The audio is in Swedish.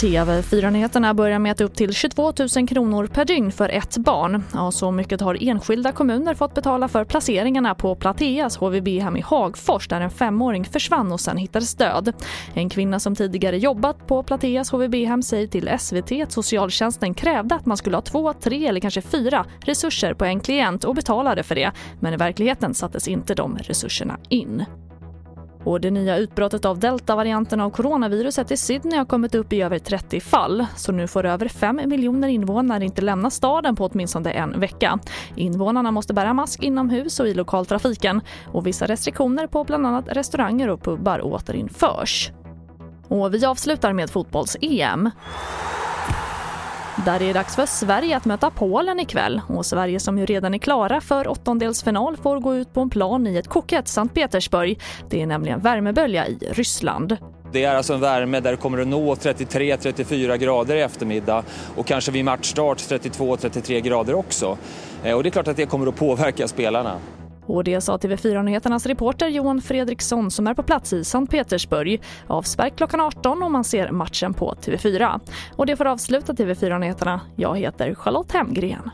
TV4-nyheterna börjar med att upp till 22 000 kronor per dygn för ett barn. Ja, så mycket har enskilda kommuner fått betala för placeringarna på Plateas HVB-hem i Hagfors där en femåring försvann och sen hittades död. En kvinna som tidigare jobbat på Plateas HVB-hem säger till SVT att socialtjänsten krävde att man skulle ha två, tre eller kanske fyra resurser på en klient och betalade för det. Men i verkligheten sattes inte de resurserna in. Och det nya utbrottet av deltavarianten av coronaviruset i Sydney har kommit upp i över 30 fall. Så nu får över 5 miljoner invånare inte lämna staden på åtminstone en vecka. Invånarna måste bära mask inomhus och i lokaltrafiken. Och vissa restriktioner på bland annat restauranger och pubbar återinförs. Och vi avslutar med fotbolls-EM. Där är det dags för Sverige att möta Polen ikväll och Sverige som ju redan är klara för åttondelsfinal får gå ut på en plan i ett kokett Sankt Petersburg. Det är nämligen värmebölja i Ryssland. Det är alltså en värme där det kommer att nå 33-34 grader i eftermiddag och kanske vid matchstart 32-33 grader också. Eh, och det är klart att det kommer att påverka spelarna. Och det sa TV4-nyheternas reporter Johan Fredriksson som är på plats i Sankt Petersburg. Avspark klockan 18 och man ser matchen på TV4. Och det får avsluta TV4-nyheterna. Jag heter Charlotte Hemgren.